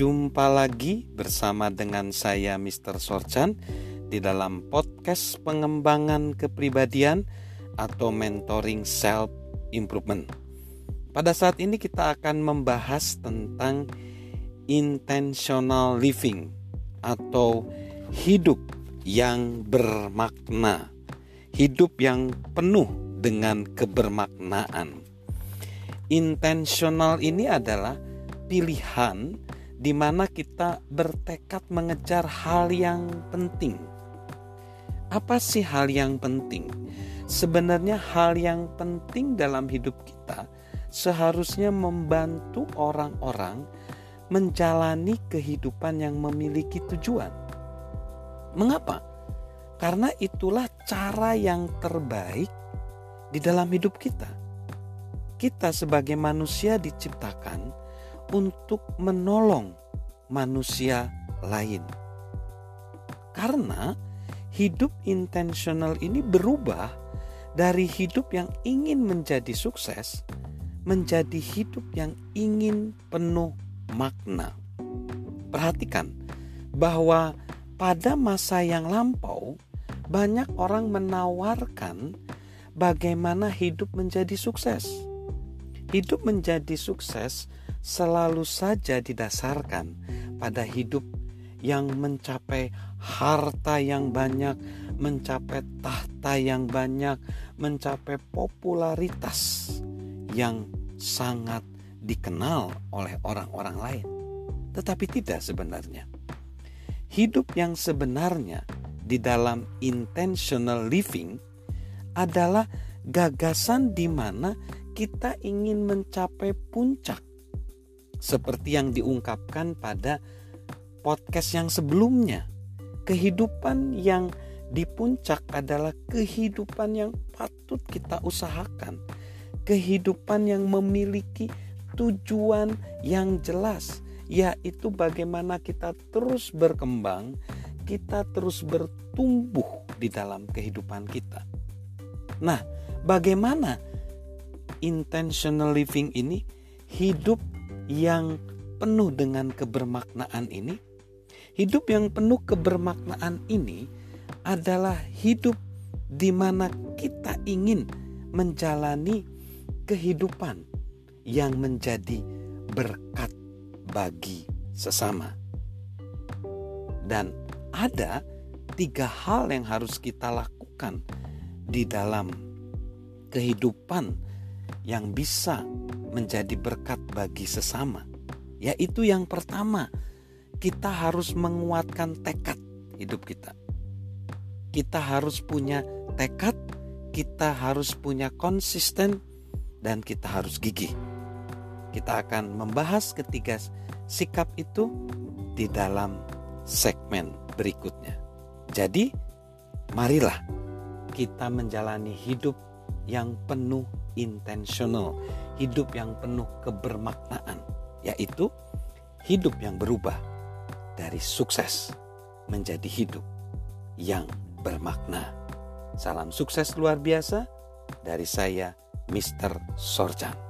Jumpa lagi bersama dengan saya Mr. Sorchan di dalam podcast pengembangan kepribadian atau mentoring self improvement. Pada saat ini kita akan membahas tentang intentional living atau hidup yang bermakna, hidup yang penuh dengan kebermaknaan. Intentional ini adalah pilihan di mana kita bertekad mengejar hal yang penting. Apa sih hal yang penting? Sebenarnya hal yang penting dalam hidup kita seharusnya membantu orang-orang menjalani kehidupan yang memiliki tujuan. Mengapa? Karena itulah cara yang terbaik di dalam hidup kita. Kita sebagai manusia diciptakan untuk menolong manusia lain. Karena hidup intensional ini berubah dari hidup yang ingin menjadi sukses menjadi hidup yang ingin penuh makna. Perhatikan bahwa pada masa yang lampau banyak orang menawarkan bagaimana hidup menjadi sukses. Hidup menjadi sukses selalu saja didasarkan pada hidup yang mencapai harta yang banyak, mencapai tahta yang banyak, mencapai popularitas yang sangat dikenal oleh orang-orang lain. Tetapi tidak sebenarnya. Hidup yang sebenarnya di dalam intentional living adalah gagasan di mana kita ingin mencapai puncak seperti yang diungkapkan pada podcast yang sebelumnya. Kehidupan yang di puncak adalah kehidupan yang patut kita usahakan. Kehidupan yang memiliki tujuan yang jelas, yaitu bagaimana kita terus berkembang, kita terus bertumbuh di dalam kehidupan kita. Nah, bagaimana intentional living ini hidup yang penuh dengan kebermaknaan ini, hidup yang penuh kebermaknaan ini adalah hidup di mana kita ingin menjalani kehidupan yang menjadi berkat bagi sesama. Dan ada tiga hal yang harus kita lakukan di dalam kehidupan yang bisa menjadi berkat bagi sesama, yaitu yang pertama, kita harus menguatkan tekad hidup kita. Kita harus punya tekad, kita harus punya konsisten, dan kita harus gigih. Kita akan membahas ketiga sikap itu di dalam segmen berikutnya. Jadi, marilah kita menjalani hidup yang penuh intentional, hidup yang penuh kebermaknaan, yaitu hidup yang berubah dari sukses menjadi hidup yang bermakna. Salam sukses luar biasa dari saya, Mr. Sorjan.